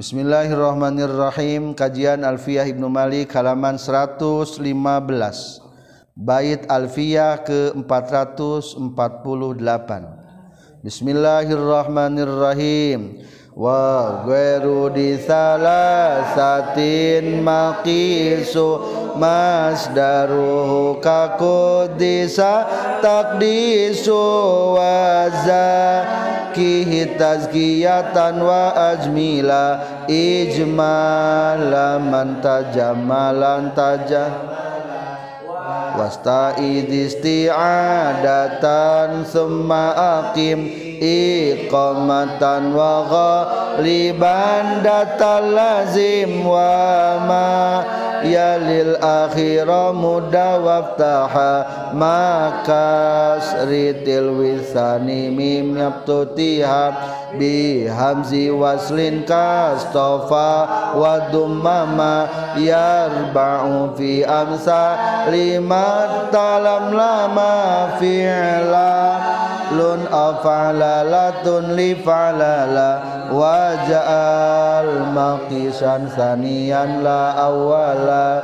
Bismillahirrahmanirrahim. Kajian Alfiyah Ibnu Malik halaman 115 Bait Alfiyah ke 448 Bismillahirrahmanirrahim. Wa ghairu di salasatin maqisu masdaruhu kakudisa takdisu waza فقه تزكية وأجميلا إجمالا من تجملا تجملا wasta'id isti'adatan summa aqim iqamatan wa ghaliban datal lazim wa ma yalil akhira muda waftaha makas ritil wisani mim yaptutiha bi hamzi waslin kastofa wa dummama yarba'u fi amsa lima talam lama fi'la lun afalalatun li falala wa ja'al maqisan saniyan la awala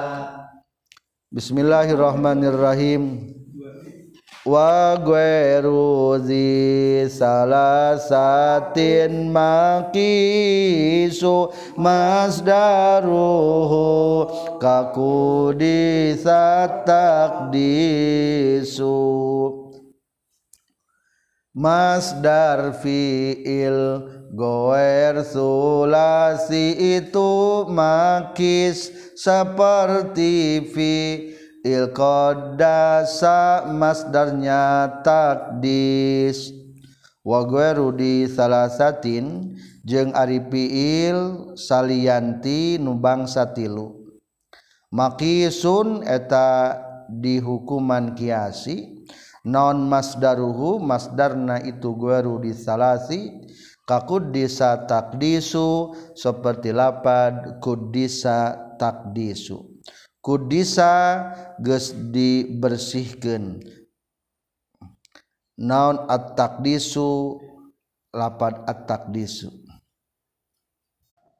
Bismillahirrahmanirrahim. Wa ghairu zi salasatin maqisu masdaruhu kakudisa takdisu Masdar fi'il goer sulasi itu makis seperti fi'il kodasa masdarnya takdis. Wa goeru di salasatin jeung ari fi'il salianti nubang tilu. Makisun eta dihukuman kiasi non masdaruhu masdarna itu gueru disalasi. Kakudisa takdisu seperti lapad kudisa takdisu. Kudisa ges dibersihkan naon at takdisu lapad at takdisu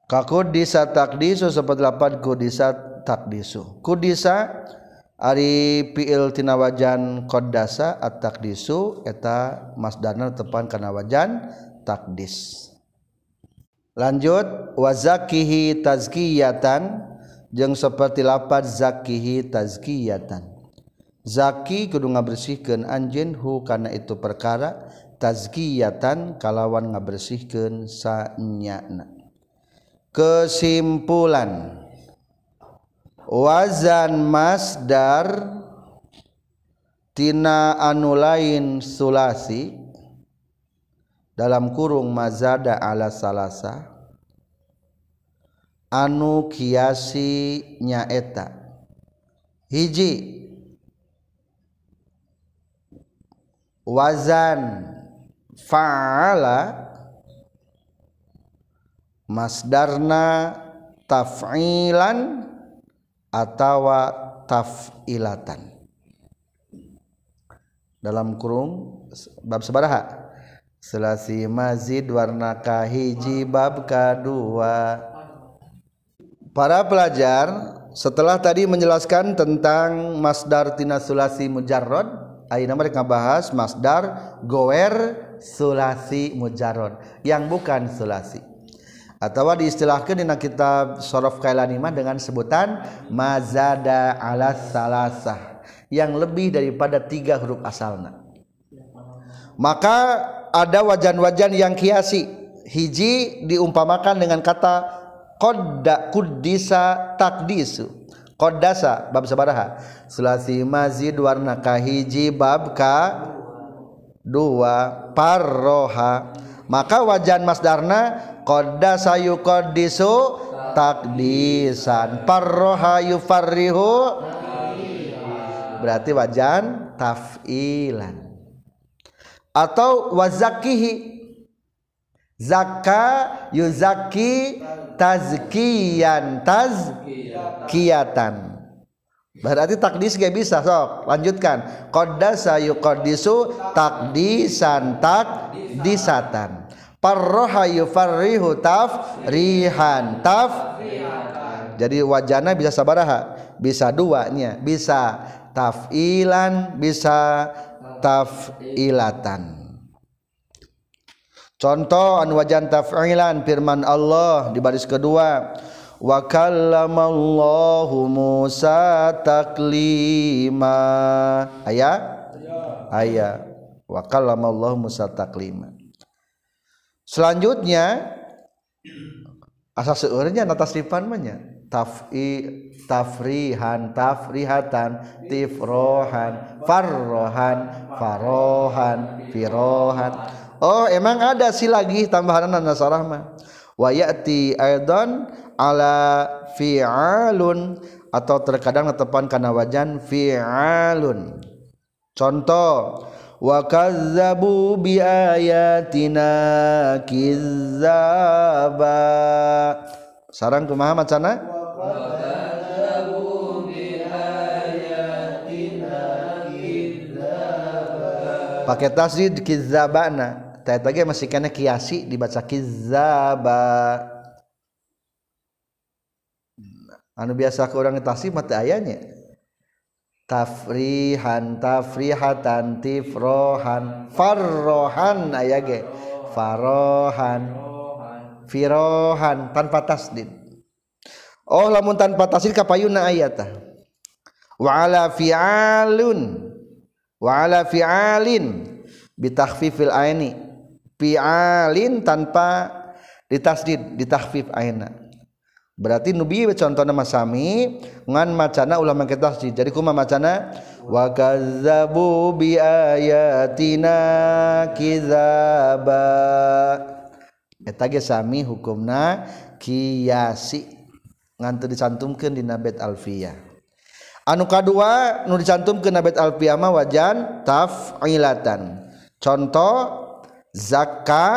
kakudisa takdisu seperti lapad kudisa takdisu. Kudisa Ari piiltina wajan qdasa at takdisu eta masdana tepan kana wajan takdis. Lanjut wazakihi tazkiyatan jeung seperti lapat zakihi tazkiyatan. Zaki kudu ngabersihkeun anjeun hu kana itu perkara tazkiyatan kalawan ngabersihkeun sanyana. Kesimpulan. wazan masdar tina anu lain sulasi dalam kurung mazada ala salasa anu kiasi nyaeta. Hiji wazan fa'ala masdarna taf'ilan atawa tafilatan. Dalam kurung bab sabaraha selasi mazid warna kahiji bab kedua. Para pelajar setelah tadi menjelaskan tentang masdar tina sulasi mujarrod ayeuna mereka bahas masdar goer sulasi mujarrod yang bukan sulasi atau diistilahkan di kitab sorof kailanimah dengan sebutan mazada ala salasah yang lebih daripada tiga huruf asalna. Maka ada wajan-wajan yang kiasi hiji diumpamakan dengan kata kodda kudisa takdisu kodasa bab sabaraha. Sulasi mazid warna kahiji bab ka dua parroha. Maka wajan masdarna qaddasa yuqaddisu takdisan. Farroha yufarrihu berarti wajan taf'ilan. Atau wazakihi. Zakka yuzaki tazkiyan tazkiyatan. Berarti takdis gak bisa sok. Lanjutkan. Qaddasa yuqaddisu takdisan takdisatan farroha yufarrihu tafrihan. Taf? Jadi wajana bisa sabaraha bisa duanya bisa taf'ilan bisa taf'ilatan. Contoh an wajan taf'ilan firman Allah di baris kedua wa kallamallahu Musa taklima. Aya aya wa kallamallahu Musa taklima selanjutnya asal seurnya atas ripannya tafi tafrihan tafrihatan tifrohan farrohan farohan firohan. Oh emang ada sih lagi tambahan nasarah mah. Wa ya'ti aidan ala fi'alun atau terkadang tepan kana wajan fi'alun. Contoh wakazzabu biayatina kizzaba sarang kumaha macana pakai tasdid kizzabana. Tayat lagi masih kena kiasi dibaca kizzaba. Anu biasa ke orang tasdid mata ayahnya. tafrihan tafrihatan tifrohan. Farrohan aya ge. Farohan firohan tanpa tasdid. Oh lamun tanpa tasdid kapayuna ayata wa ala fi'alun. Wa ala fi'alin. Bitakhfifil aini. Fi'alin tanpa ditasdid ditahfif aina. berarti nubi contohnya masami ngan macana ulama kita sih jadi kuma macana? Wa kazzabu bi ayatina kizaba. Eta ge sami hukumna kiasi ngan teu dicantumkeun dina bait alfiyah. Anu kadua nu dicantumkeun dina bait alfiyah mah wajan taf'ilatan. Contoh zakka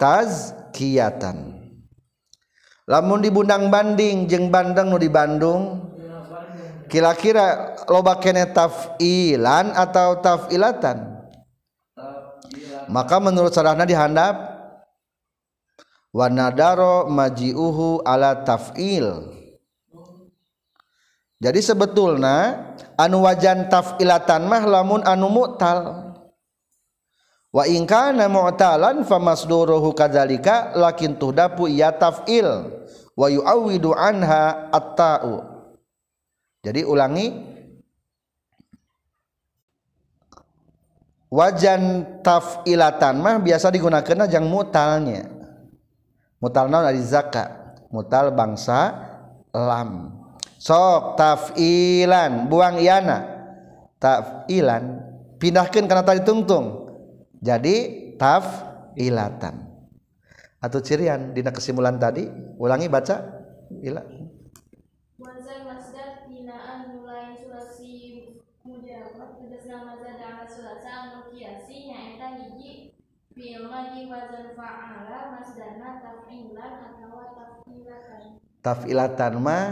tazkiyatan. lamun di Bundang Banding jeung Bandeng nu di Bandung kira-kira loba kene taf'ilan atau taf'ilatan maka menurut sarahna dihandap wanadaro maji'uhu ala taf'il. Jadi sebetulnya anu wajan taf'ilatan mah lamun anu mu'tal. Wa in kana mu'talan famasduruhu kadzalika lakin tuhdapu ya taf'il. Wa yu'awwidu anha at-ta'u. Jadi ulangi. Wajan taf'ilatan mah biasa digunakan yang mutalnya. Mutal naon dari zakat mutal bangsa lam. Sok taf'ilan buang iana. Taf'ilan pindahkan karena tadi tungtung jadi taf'ilatan. Atau cirian dina kesimpulan tadi ulangi baca ila. Taf'ilatan. Taf'ilatan mah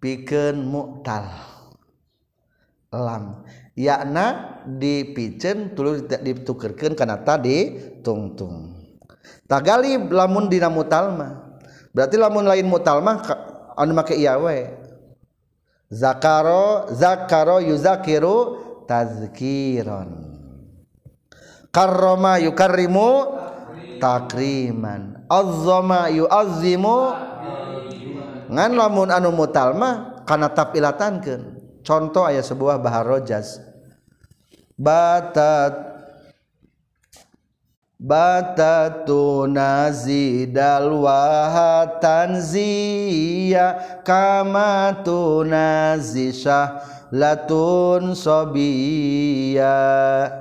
pikeun mu'tal. Lam yakna dipicen tulus ditukerkan karena tadi tungtung tagali lamun dina mutalma berarti lamun lain mutalma anu make iya we. Zakaro zakaro yuzakiru tazkiron. Karroma yukarrimu takriman. Azzama yuazzimu. Ngan lamun anu mutalma kana tapilatankeun contoh aya sebuah bahar rojas batat batatu nazidal wahatan zia kama tunazisah latun sobiya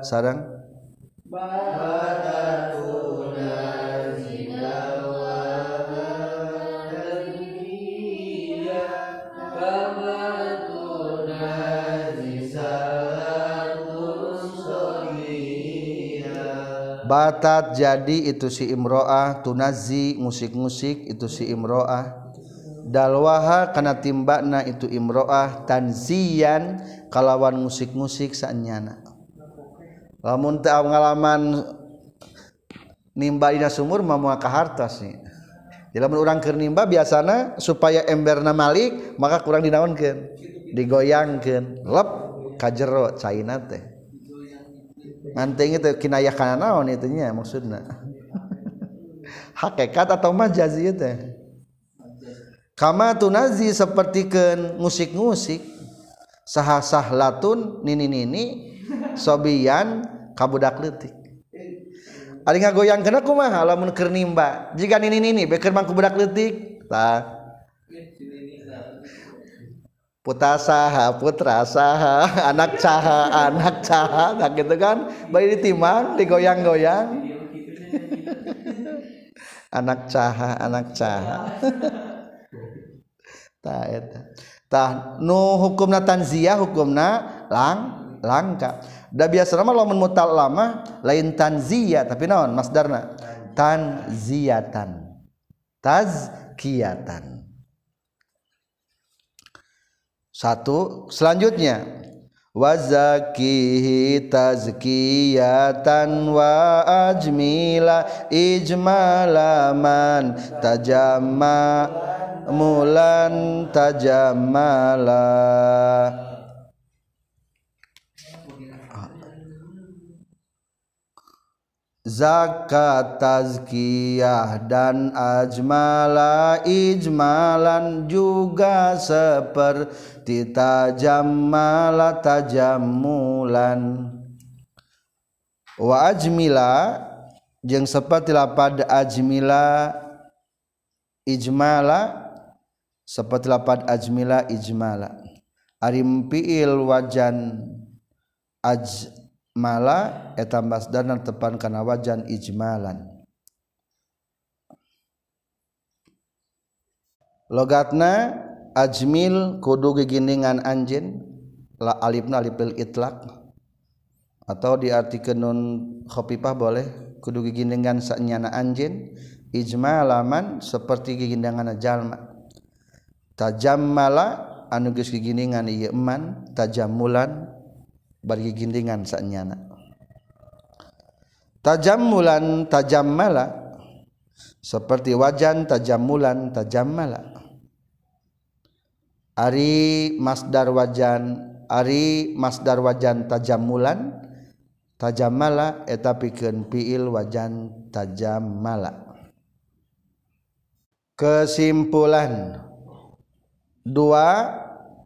sarang. Batat batat jadi itu si imroah tunazi musik-musik itu si imroah. Dalwaha kana timbakna itu imroah tanzian kalawan musik-musik sanyana. Lamun teu ngalaman nimba dina sumur mah moal ka harta sih jadi lamun urang keur nimba biasana supaya emberna malik maka kurang dinaonkeun digoyangkeun lep ka jero caina teh. nganting itu kinayah kana naon itunya maksudna. Hakikat atau majaz ieu teh? Kama tunazi sapertikeun musik musik sahasah latun nini-nini sobian kabudak leutik. Ari ngagoyang kena kumaha lamun keur nimba. Jika nini-nini beker mangku budak leutik tah. Putra saha, putra saha, anak caha, anak caha, nah gitu kan. Bayi ditimang, digoyang-goyang. anak caha, anak caha. Tah eta. Tah nu hukumna tanziyah hukumna lang langka da biasa nama lamun mutal lama lain tanziyah tapi naon masdarna tanziyatan tazkiyatan satu selanjutnya. Wazakihi tazkiyatan wa ajmila ijmalaman tajamma mulan tajamala zakat tazkiyah dan ajmala ijmalan juga seperti tajammala tajammulan wa ajmila jeung seperti lapad ajmila ijmala. Seperti lapad ajmila ijmala. Arim fiil wajan aj mala eta masdarna tepan kana wajan ijmalan. Logatna ajmil kudu giginingan anjin la alifna alifil itlak atau diartikan nun khafifah boleh kudu giginingan sanyana anjin ijmalaman seperti gigindangan jalma. Tajammala anu geus giginingan ieu eman tajammulan bagi gindingan sanyana tajammulan tajammala. Seperti wajan tajammulan tajammala. Ari masdar wajan ari masdar wajan tajammulan tajammala eta pikeun fiil wajan tajammala. Kesimpulan. Dua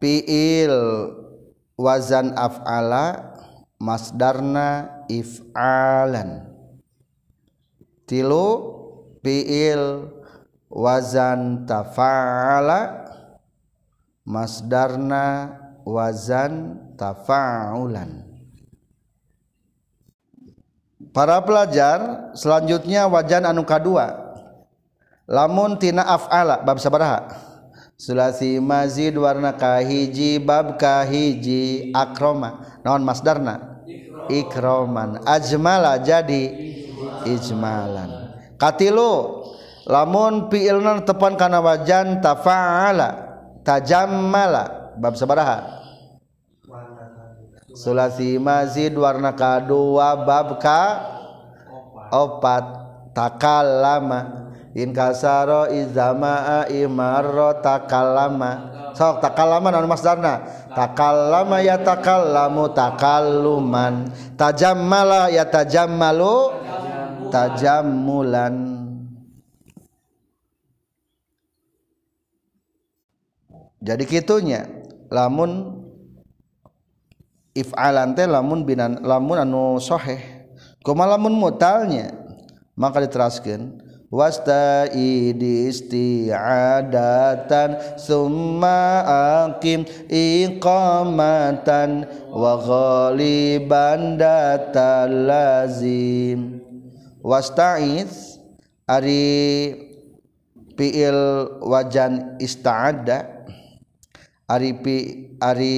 fiil wazan af'ala masdarna if'alan. Tilu fi'il wazan tafa'ala masdarna wazan tafa'ulan. Para pelajar selanjutnya wajan anu kadua lamun tina af'ala bab sabaraha Sulasi mazid warna kahiji bab kahiji akroma. Naon masdarna? Ikroman. Ajmala jadi ijmalan. Katilu lamun fi'ilna tepan kana wajan tafa'ala tajammala. Bab sabaraha? Sulasi mazid warna kadua bab ka opat. Takallama in kasaro izama imarro takallama. Sok takallama non masdarna takallama ya takallamu takalluman. Tajammala ya tajammalu tajammulan. Jadi kitunya lamun if'alan teh lamun binan lamun anu sahih kumaha lamun mutalnya? Maka diteraskeun wasta'id isti'adatan summa aqim iqamatan wa ghaliban lazim. Wasta'iz ari fi'il wajan ista'ada ari pi ari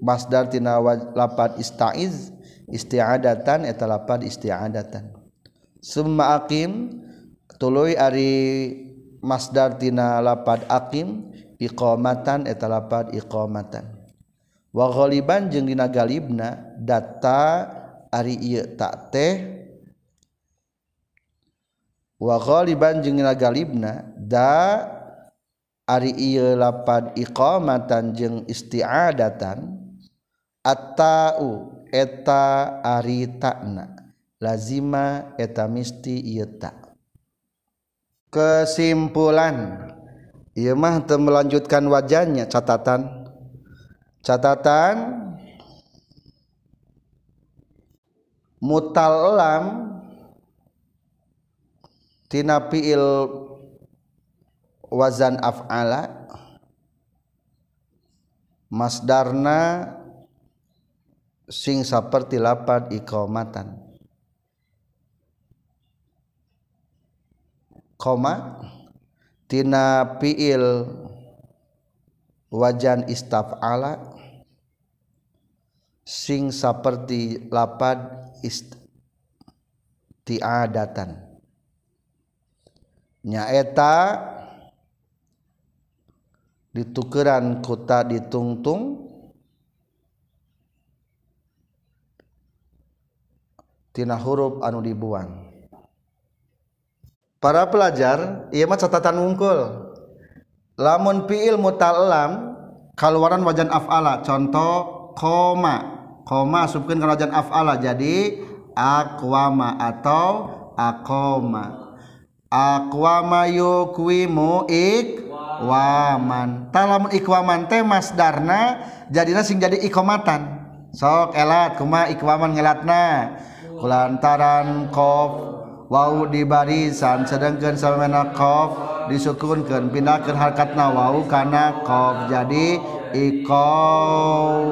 masdar tina lapad ista'iz isti'adatan eta lapad isti'adatan. Summa aqim tuluy ari masdar lapad akim iqamatan eta lapad iqamatan. Wa ghaliban jeung dina galibna data ari ieu ta teh. Wabanlibna da lapad iqamatan jeung istiadatan atau eta ari takna lazima eta misti tak kesimpulan. Ia mah melanjutkan wajahnya catatan. Catatan mutal tina fiil wazan af'ala masdarna sing saperti lapad iqamatan koma tina fiil wajan istaf'ala sing seperti lapad istiadatan. Nyaeta ditukeran kota ditungtung tina huruf anu dibuang. Para pelajar iya mah catatan wungkul lamun fiil muta'allam kaluaran wajan af'ala. Contoh koma. Koma subkin kana wajan af'ala. Jadi akwama atau akoma. Akwama yukwimu ik waman talamun ikwaman teh masdarna jadina sing jadi ikomatan sok elat. Kuma ikwaman ngelatna. Kulantaran kof Wow di barisan sedangkan samenakhof disukunkan pindahkan harkatna wau karena kof. Jadi ikoman.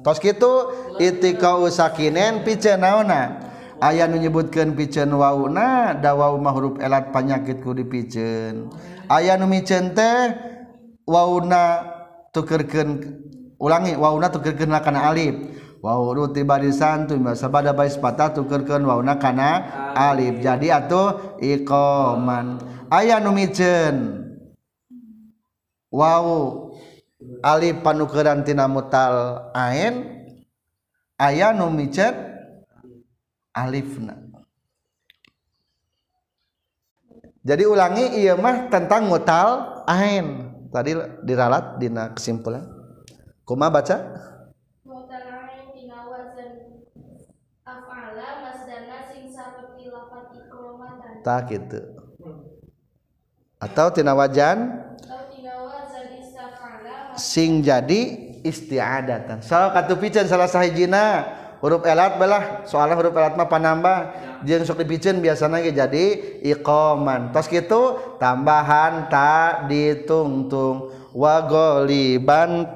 Tos gitu itikau sakinen pice naona. Ayah menyebutkan picen wauna da wau mah huruf elat penyakitku dipicen ayah nu micen teh wauna tukerkeun ulangi wauna tukerkeun kana alif. Wow tumiba sabada pada baispata tukerken wauna kana Alif. Jadi atuh iqoman aya nu miceun Wow Alif panukeran tina mutal ain aya nu miceun alifna. Jadi ulangi ieu mah tentang mutal ain. Tadi diralat dina kesimpulan. Kuma baca. tak gitu. Atau tina wajan? Sing jadi istiadatan. So katu pican salah sahijina huruf elat belah. Soalnya huruf elat mah panambah. Jeung sok dipicen biasanya jadi iqoman tos gitu tambahan tak ditungtung. Wa goliban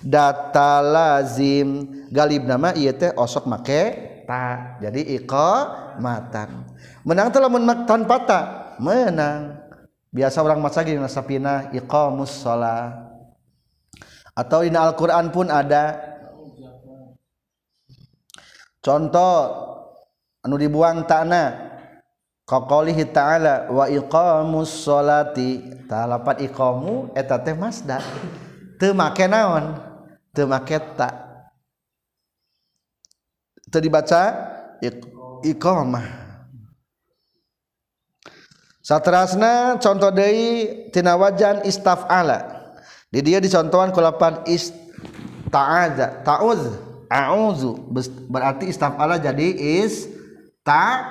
data lazim. Galib nama ieu teh osok make ta jadi iqamatan. Menang telah menang tanpa ta menang. Biasa orang masagi nasapina iqamus sholat. Atau di Al-Quran pun ada. Contoh anu dibuang takna qaulihi ta'ala wa iqamus sholati. Talapat iqamu eta teh masdar. Teu make naon? Teu make ta teu dibaca iqamah. Satrasna contoh deui tina wajan istaf'ala. Di dia dicontohan ku lapan ista'aza ta'uz a'udzu. Berarti istafala jadi is ta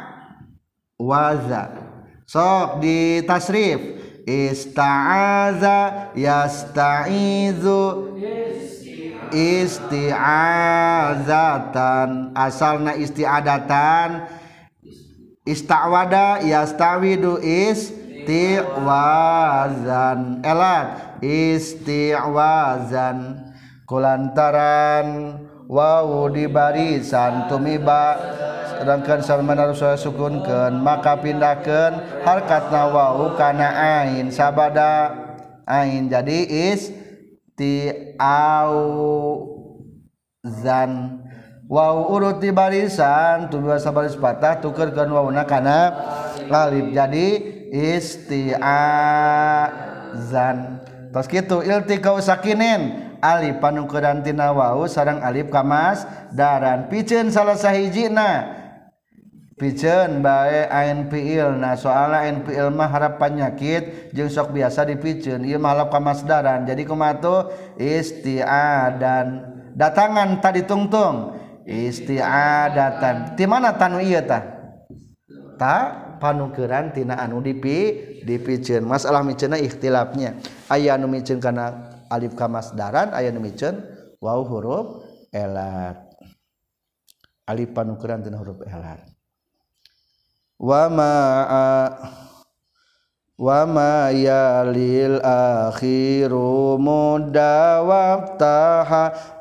waza sok di tasrif. Ista'aza yasta'izu isti'azatan. Asalna isti'adatan. Istawada yastawidu istiwazan. Elat istiwazan. Kulantaran wau di barisan tumiba. Sedangkan salman harus saya sukunkan maka pindahkan harkatna wau kana ain sabada. Ain jadi isti au auzan Wow di barisan tuh biasa baris patah tuker kan wawna kana alif jadi isti'azan. Tos kitu iltikau sakinin. Alif panukeran tina wau sarang alif kamas daran. Piceun salah sahijina. pijen bae ANPL nah soalnya NPL mah harap penyakit jeung sok biasa dipijen ieu mah halap kamasdaran. Jadi kumaha istiadan. Datangan tadi tungtung istiadatan. Ti mana tanu ieu tah? Ta panukeran tina anu dipi dipijen masalah miceuna ikhtilafnya. Aya anu micen kana alif kamasdaran aya anu micen waw huruf elat. Alif panukeran tina huruf elat. Wa ma wa ma yalil akhiru mudawabtaha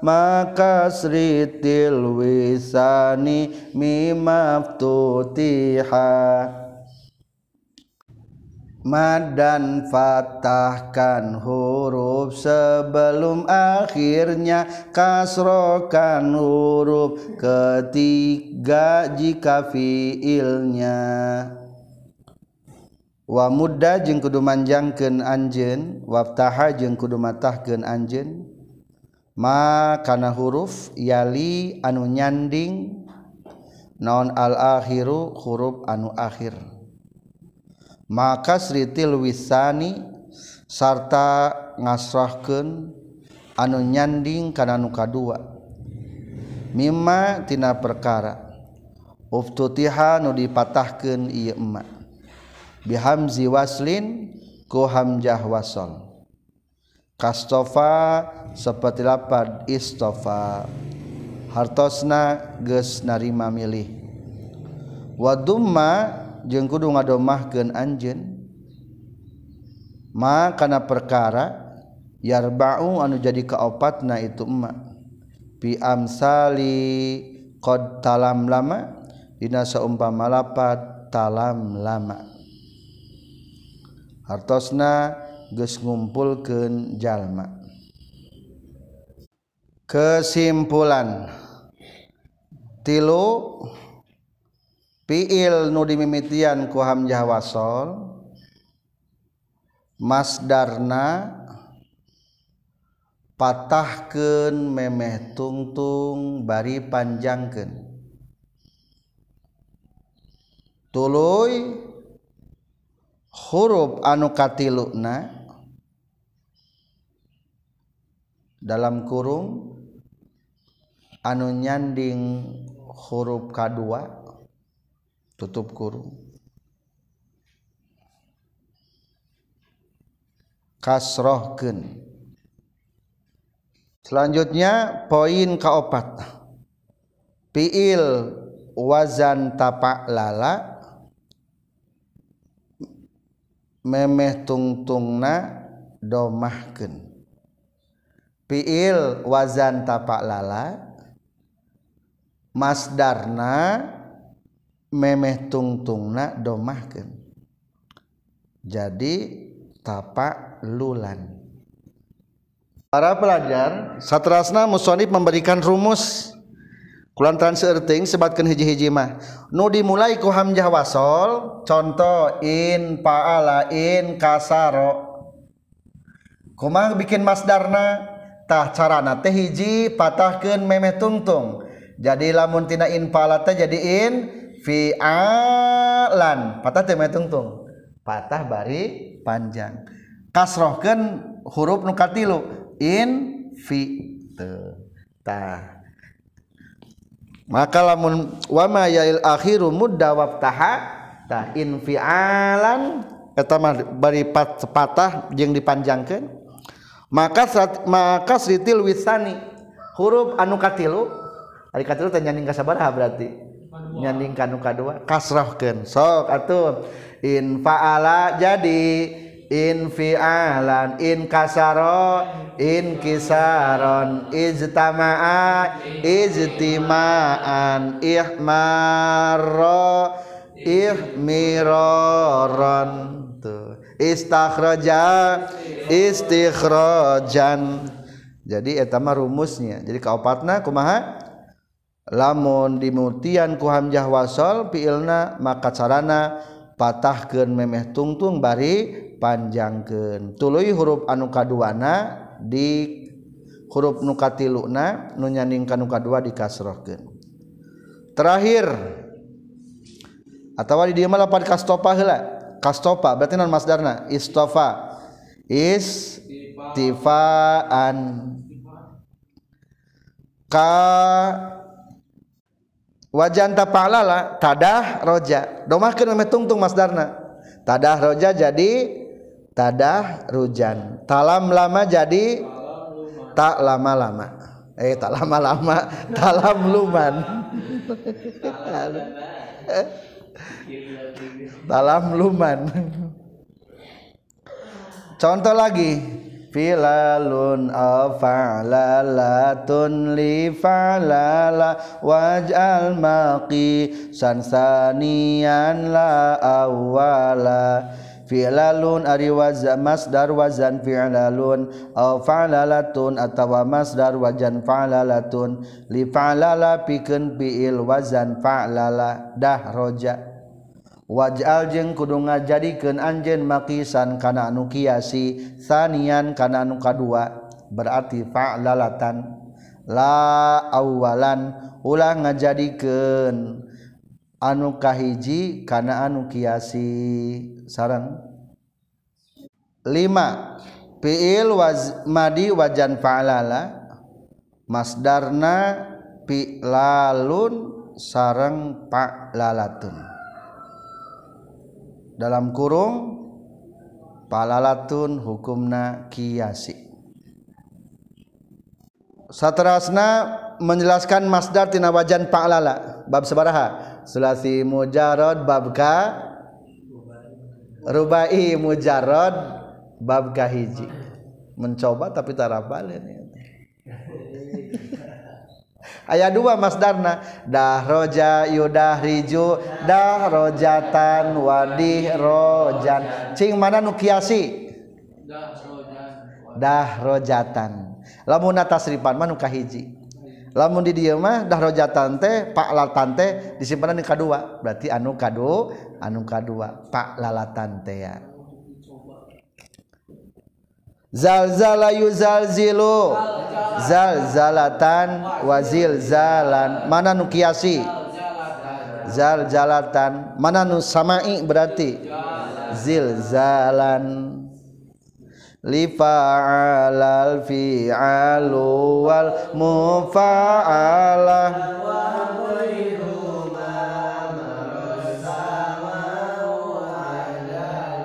maka sritil wisani mimaftutiha Madan fatahkan huruf sebelum akhirnya kasrokan huruf ketiga jika fiilnya. Wa muda jeung kudu manjangkeun anjeun waftaha jeung kudu matahkeun anjeun. Ma kana huruf yali anu nyanding naon al akhiru huruf anu akhir maka Sritil wisani sarta ngasrahkeun anu nyanding kana nu kadua mimma tina perkara. Uftutiha nu dipatahkeun ieu emma. Bihamzi waslin ku hamzah wasal kastofa seperti lapad istofa. Hartosna geus narima milih. Wadumma jeung kudu ngadomahkeun anjeun. Ma kana perkara yarba'u anu jadi kaopatna itu emma bi amsali qad talam lama dina saumpama lapat talam lama. Hartosna geus ngumpulkeun jalma. Kesimpulan. Tilu fiil nu dimimitian ku hamzah wasol masdarna patahkeun memeh tungtung bari panjangkeun. Tuluy huruf anu katiluna dalam kurung anu nyanding huruf kadua. Tutup kurung kasrohkeun. Selanjutnya poin kaopat. Fiil wazan tapak lala memeh tungtungna domahkeun. Fiil wazan tapak lala masdarna memeh tungtungna domahkeun. Jadi tapak lulan. Para pelajar satrasna musonib memberikan rumus. Kulantaran seerting sebatkan hiji-hiji mah. Nu dimulai ku hamzah wasol contoh in paala in kasaro. Kumah bikin masdarna tah carana teh hiji patahkeun memeh tungtung jadi lamun tina in paala teh jadi in fi'alan patah teh tungtung patah bari panjang. Kasrohkan huruf nu katilu. In fi tah maka lamun wama yail akhiru mudda waftaha tah in fi'alan eta mah bari pat, patah jeung dipanjangkeun. Maka srat, maka sritil wisani huruf anu katilu ari katilu teh nyanding ka sabaraha berarti. Nyanding kanu kadua kasrahkeun. Sok atuh. In faala jadi in fi'alan in kasaro in kisaron ijtama'a ijtima'an ihmaro ihmiroron. Tuh. Istakhraja istikhrajan jadi eta rumusnya. Jadi kaopatna kumaha lamun dimutian ku hamzah wasol fiilna maka carana patahkeun memeh tungtung bari panjangkeun. Tuluy huruf anu kaduana di huruf nu katiluna nu nyandingkan nu kadua dikasrohkeun. Terakhir atawa di dieu mah lapan kastopa heula. Kastopa berarti non masdarna. Istofa. Is tifaan ka wajan tapalala tadah roja. Domahkeun meh tungtung masdarna. Tadah roja jadi tadah rujan. Talam lama jadi tak lama-lama. Eh tak lama-lama. Talam luman talam luman contoh lagi filalun aw fa'lalatun li fa'lala waj'al maqi sansanian la awwala. Fi'lalun ari wazan masdar wazan fi'lalun aw fa'lalatun atawa masdar wazan fa'lalatun. Li fa'lala pikeun fi'il wazan fa'lala. Dahroja wajal jeung kudu ngajadikeun anjeun makisan kana anu kiasi sanian kana anu kadua berarti fa'lalatan. La awalan ulah ngajadikeun anu kahiji kana anu kiasi. Sarang 5 fiil waz madi wajan fa'lala masdarna fi'lalun sarang fa'lalatun. Dalam kurung fa'lalatun hukumna kiasi. Satrasna menjelaskan masdar tina wajan fa'lala bab sabaraha sulasi mujarad babka rubai mujarad babka hiji. Mencoba tapi tarapal ini ayat dua masdarna dahroja dah dahrojatan wadih rojan cing mana nukiasi dahrojatan lamun tasrifan mana kahiji. Lamun di dieu mah dahrojatan teh pak lalatan teh disimpenan di kadua. Berarti anu kadu anu kadua pak lalatan teh ya. Zalzala yuzalzilu zalzalatan wazil zalan mana nu kiasi? Zalzalatan. Mana nu samai berarti? Zilzalan. Lifa'alal fi'alu wal mufa'alah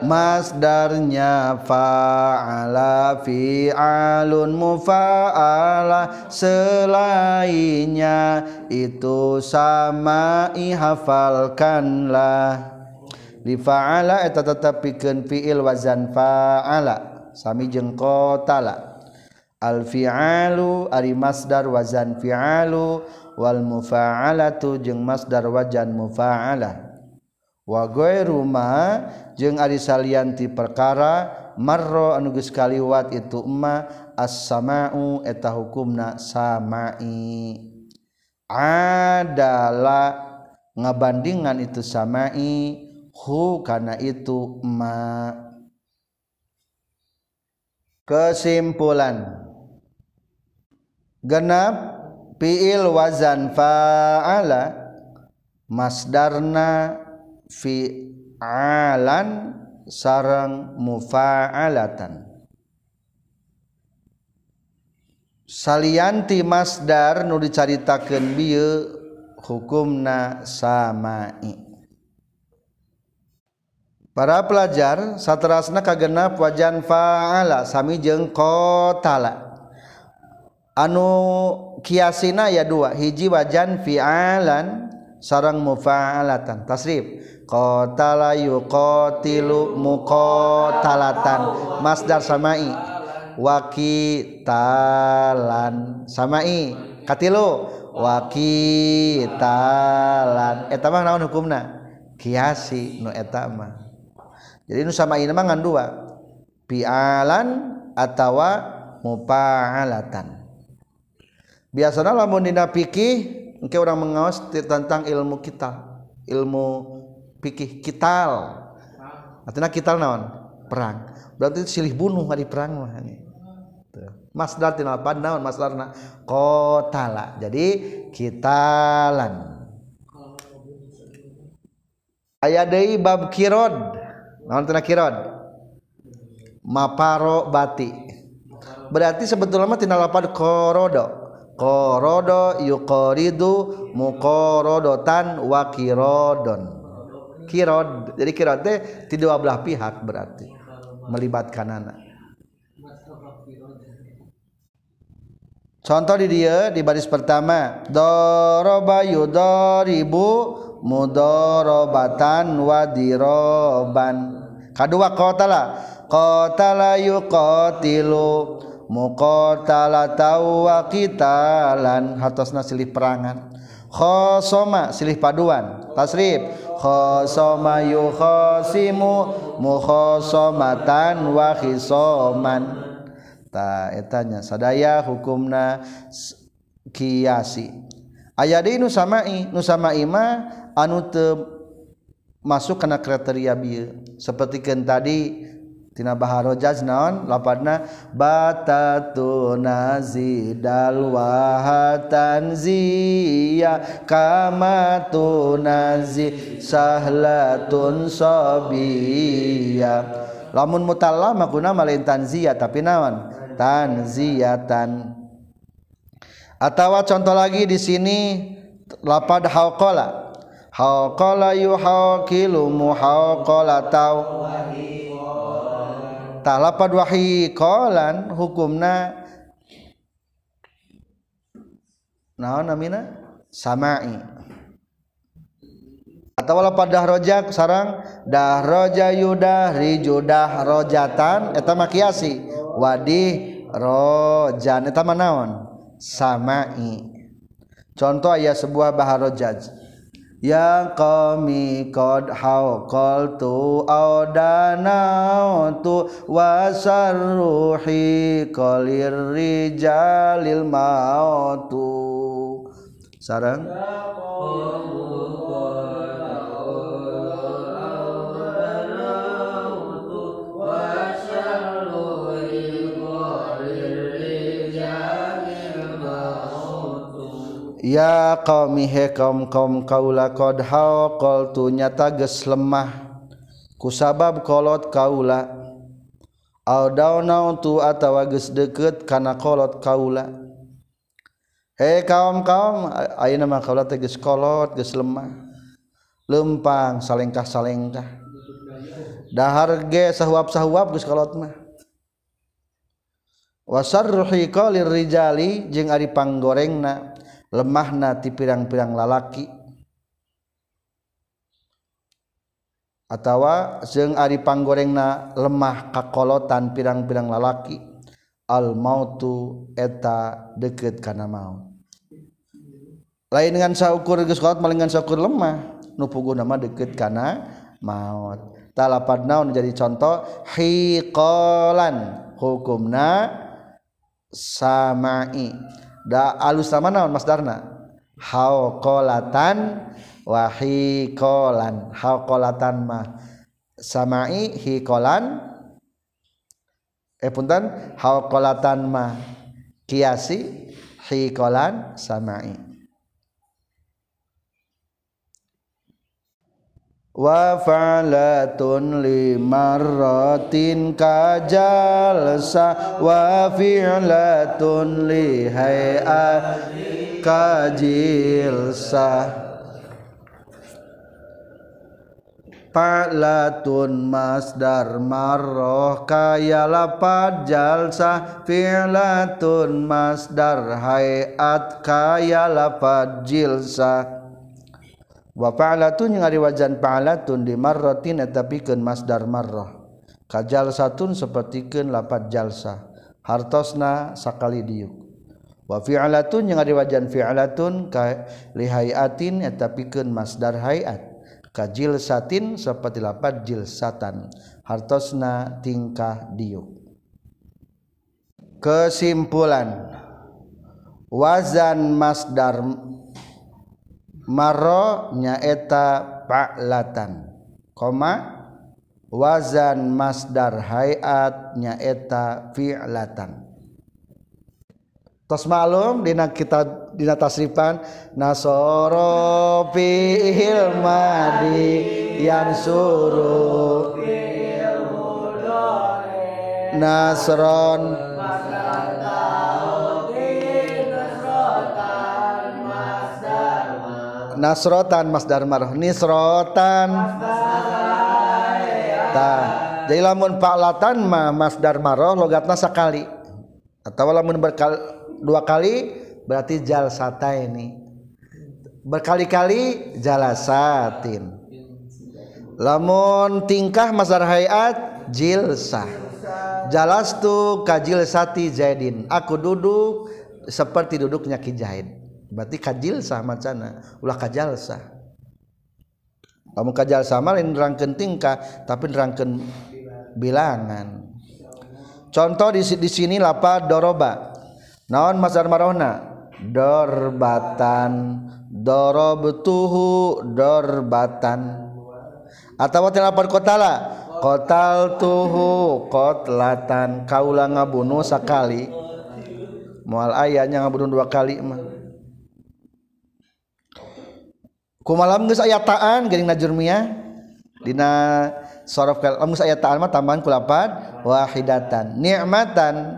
masdarnya fa'ala fi'alun mufa'ala. Selainnya itu sama ihafalkanlah. Di fa'ala eta tetapikeun fi'il wazan fa'ala. Sami jeung qatala al fi'alu ari masdar wazan fi'alu. Wal mufa'alatu jeung masdar wazan mufa'alah wa ghairu ma jeung ari salianti perkara marro anu geus kaliwat itu ma as-sama'u eta hukumna sama'i. Adalah ngabandingan itu sama'i hu kana itu ma kesimpulan. Genap fi'il wazan fa'ala masdarna fi'alan sarang mufa'alatan. Salianti masdar nu dicaritakeun bieu hukumna samai. Para pelajar saterasna kagenap wajan fa'ala sami jeung qatala anu kiasina ya dua hiji wajan fi'alan sarang mufa'alatan. Tasrif. Qatala yuqatilu muqatalatan. Masdar samai. Wakitalan. Samai. Katilu. Wakitalan. Eta mah naon hukumna? Kiasi nu eta mah. Jadi nu samai mah ngan dua. Pialan atawa mufa'alatan biasanya lamun dina fikih engke orang mengawas tentang ilmu kita ilmu pikih kital. Artinya kital naon? Perang. Berarti silih bunuh hari perang mah masdar tina apa naon masdarna? Qatala jadi kitalan. Aya deui bab kirod naon teh kirod maparo bati. Berarti sebetulnya tina lapad korodo. Korodo yuqoridu muqorodotan wa kirodon kirod jadi kirod teh ti dua belah pihak berarti. Melibatkan anak. contoh di dia di baris pertama. Doroba yudoribu mudorobatan wadiroban. Kedua qatala qatala yuqatilu muqatala tau wa qitalan hatosna silih perangan. Khosoma silih paduan. Tasrif khosoma yukhasimu mukhasamatan wa khisaman ta etanya sadaya hukumna kiasi. Aya deui nu samai nu samai mah anu teu masuk kana kriteria bieu sapertikeun tadi tina baharojaz naon? Lapadna batatu nazidal wahatan ziya kama tunazi sahlatun sabiya lamun mutalla makuna malain tanziyah tapi naon? Tanziyatan atawa contoh lagi di sini lapad hauqala. Haqala yuhaqilu muhaqalatau talapad wahiqalan hukumna naon namina? Sama'i. Atau lapad dahrojak sarang? Dahroja yudah rijudah rojatan. Eta makiasi wadih rojan. Eta naon? Sama'i. Contoh ayat sebuah baharojaj ya qami qad haqaltu audanautu wasarruhi qalir rijalil mautu. Sarang? Ya ya qaumihe kaum kaum kaula qad haqaltu nyata geus lemah. Kusabab kolot kaula. Audauna tu atawa geus deukeut kana kolot kaula. He kaum kaum ayeuna mah kaula teh geus kolot geus lemah. Lempang salengkah salengkah dahar ge sahuap sahuap geus kolot mah. Wasarruhi qalir rijali jeung ari panggorengna. Lemah nati pirang-pirang lalaki. Atawa jeung ari panggorengna lemah kakolotan pirang-pirang lalaki. Al mautu eta deket kana maut lain dengan saukur geus kolot maling dengan saukur lemah nu puguna mah deket kana maut. Talapad naon jadi contoh hiqalan hukumna samai da alus sama naon masdarna hauqolatan wa hiqolan hauqolatan mah samai hiqolan eh punten. Hauqolatan mah kiasi hiqolan samai. Wa fa'latun limarratin kajalsa wa fi'latun li hay'at kajilsa. Fa'latun masdar marroh kaya lapad jalsa Fi'latun masdar hayat kaya lapad jilsa wa fa'alatun yang ari wajan fa'alatun di marratin etapikeun masdar marrah. Kajal satun sapertikeun lapat jalsa. Hartosna sakali diuk. Wa fi'alatun yang ari wajan fi'alatun ka lihayatin etapikeun masdar hayat kajil satin seperti lapat jilsatan hartosna tingkah diuk. Kesimpulan. Wazan masdar Maro nyaeta pa'latan. Koma wazan masdar hayat nyaeta fi'latan. Tos malum dina kita dina tasrifan nasoro fi'il madi yang suruh nasron nasrotan masdar marah nisrotan. Tah jadi lamun fa'latan mah masdar marah logatna sakali. Atau lamun berkali dua kali berarti jalsata ini. Berkali-kali jalasatin lamun tingkah masdar hayat jilsah jalastu kajil sati zaidin. Aku duduk seperti duduknya ki berarti kajil sah macana. Ulah kajal sah. Kamu kajal sama lain nerangkeun tingkah tapi nerangkeun bilangan. Contoh di, di sini lapa doroba. Naon masdar marona dorbatan dorobtuhu dorbatan. Atau tilapar kotala kotal tuhu kotlatan. Kaula ngabunuh sakali. Mual ayahnya ngabunuh dua kali mah kumalam geus aya taan geuning najurmiyah dina sorof kal lamun aya taan mah tambahan kulapad wahidatan. Ni'matan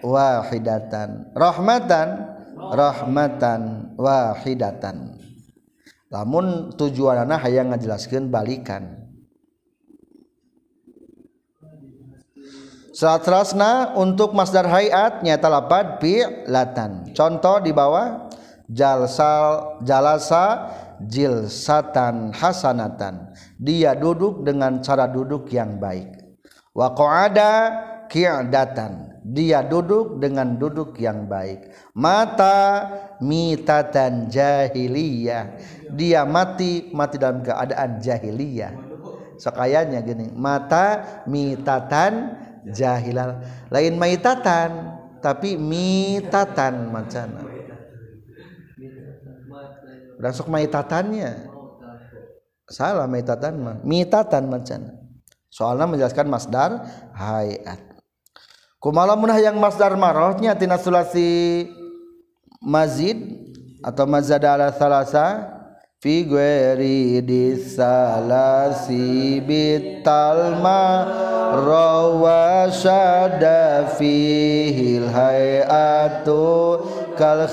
wahidatan. Rahmatan rahmatan wahidatan. Lamun tujuanana hayang ngajelaskeun balikan. Satrasna untuk masdar hayat nyata lapad latan. Contoh di bawah jalsal jalasa jilsatan hasanatan. Dia duduk dengan cara duduk yang baik. Wa qa'ada ki'datan. Dia duduk dengan duduk yang baik. Mata mitatan jahiliyah. Dia mati mati dalam keadaan jahiliyah. Sekayanya gini, mata mitatan jahilal lain maitatan tapi mitatan macana Rasuk maitatannya. Salah maitatan mah. Mitatan macana soalnya menjelaskan masdar hayat. Kumala munah yang masdar marohnya tina sulasi mazid atau mazada ala salasa fi ghairi disalasi bitalma rawa syada fihil hayatu kal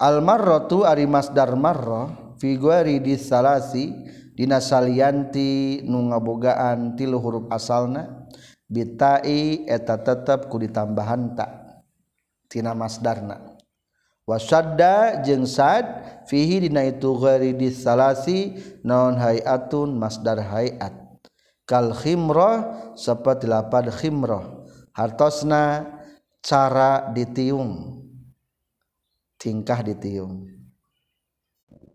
almarrotu ari masdar marra fi ghairi disalasi dina salianti nu ngabogaan tilu huruf asalna bitai eta tetep ku ditambahan ta tina masdarna wasadda jeung sad fihi dina itu ghairi disalasi naon hayatun masdar hayat. Kal khimrah seperti lapad khimrah hartosna cara ditiung. tingkah ditium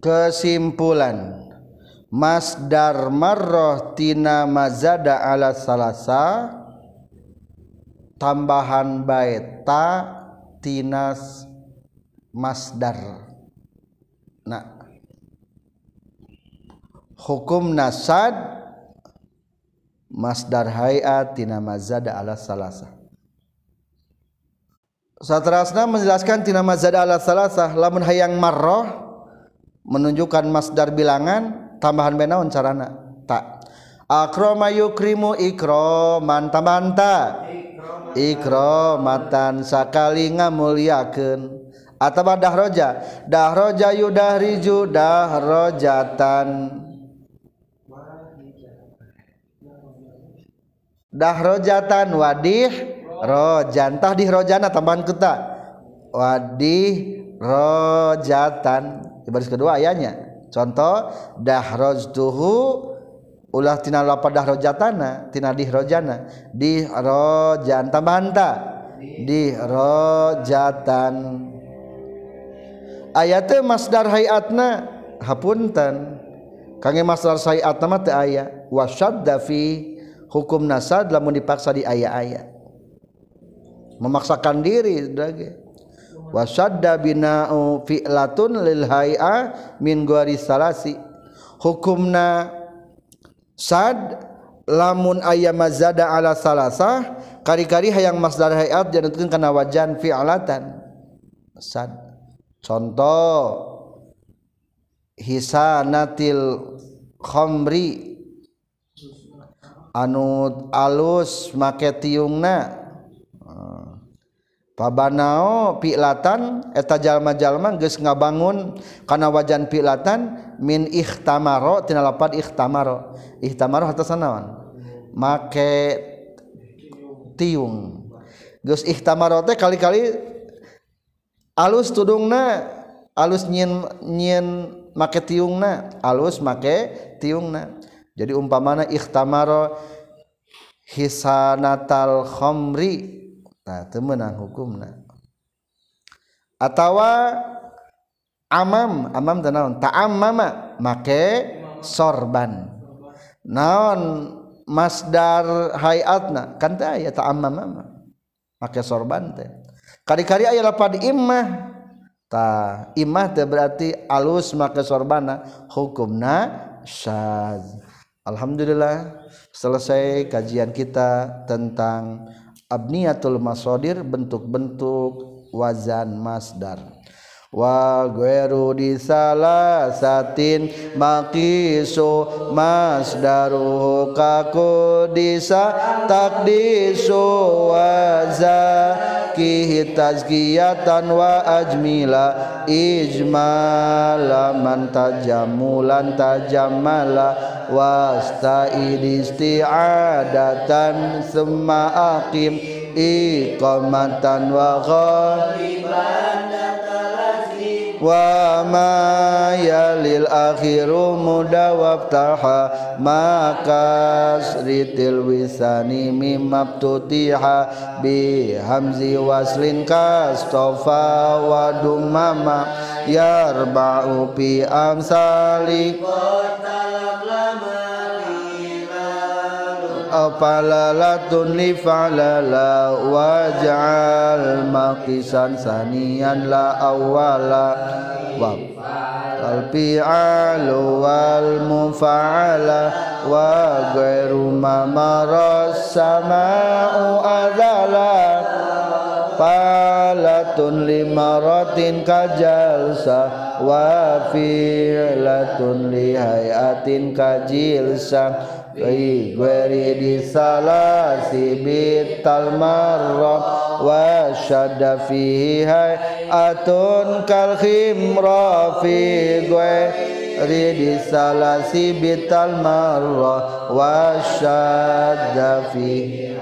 kesimpulan masdar marroh tina mazada ala salasa tambahan baita tinas masdar nah hukum nasad masdar hayat tina mazada ala salasa. Satrasna menjelaskan tina mazada ala salasa lamun hayang marroh menunjukkan masdar bilangan tambahan benaun carana. Tak akroma yukrimu ikroman tambahan tak ikromatan sakali ngamuliakeun atawa dahroja. Dahroja yudahriju dahrojatan. Dahrojatan wadih rojan tah dihrojana tambahan kita wadih rojatan. Di baris kedua ayatnya contoh dahrojtuhu ulah tina lapad rojatana tina dihrojana dihrojan tambahan ta. Dihrojatan ayatnya masdar hayatna hapunten kange masdar hayatna mah teu aya. Wasyadda fi hukum nasad lamun dipaksa di ayat-ayat memaksakan diri dage wasadda bina'u fi'latun lil hay'a min gori salasi. Hukumna sad lamun ayam mazada ala salasah kari-kari hayang masdar hayat janutkeun kana wajan fi'latan. Sad. Contoh hisanatil khomri anu alus make tiungna. Pabanao pilatan eta jalma-jalma geus ngabangun kana wajan pilatan min ikhtamaro tina lapan ikhtamaro. Ikhtamaro harta sanawan. Make tiung. Geus ikhtamaro teh kali-kali alus tudungna alus nyin nyin make tiungna, alus make tiungna. Jadi umpamana ikhtamaro hisanatal khomri khamri temenang hukum atautawa amam amam naon? Taam mama make sorban. Naon masdar hayatna? Kan ya taam mama make sorban teh. Kali-kali aya lapad imah ta imah teh berarti alus make sorbana hukumna syaz. Alhamdulillah selesai kajian kita tentang abniyatul masodir bentuk-bentuk wazan masdar. Wa ghairu di satin maqisu masdaruhu kaku disa takdisu waza kihi tazkiyatan wa ajmila ijmala man tajamulan tajamala wasta'id isti'adatan summa aqim iqamatan wa ghaliban wa ma yalil akhiru mudawabtaha maka sritil wisani mimabtutiha bi hamzi waslin kastofa wa dumama yarba'u bi amsali falalatun li falala waj'al maqisan saniyan la awwala wa al fi'alu wal mufa'ala wa ghairu ma maras sama'u adala falatun limaratin kajalsa wa fi'latun li hayatin kajilsa في ورد سلاسب المرة وشد فيه هيئة كالخمرة في ورد سلاسب المرة وشد فيه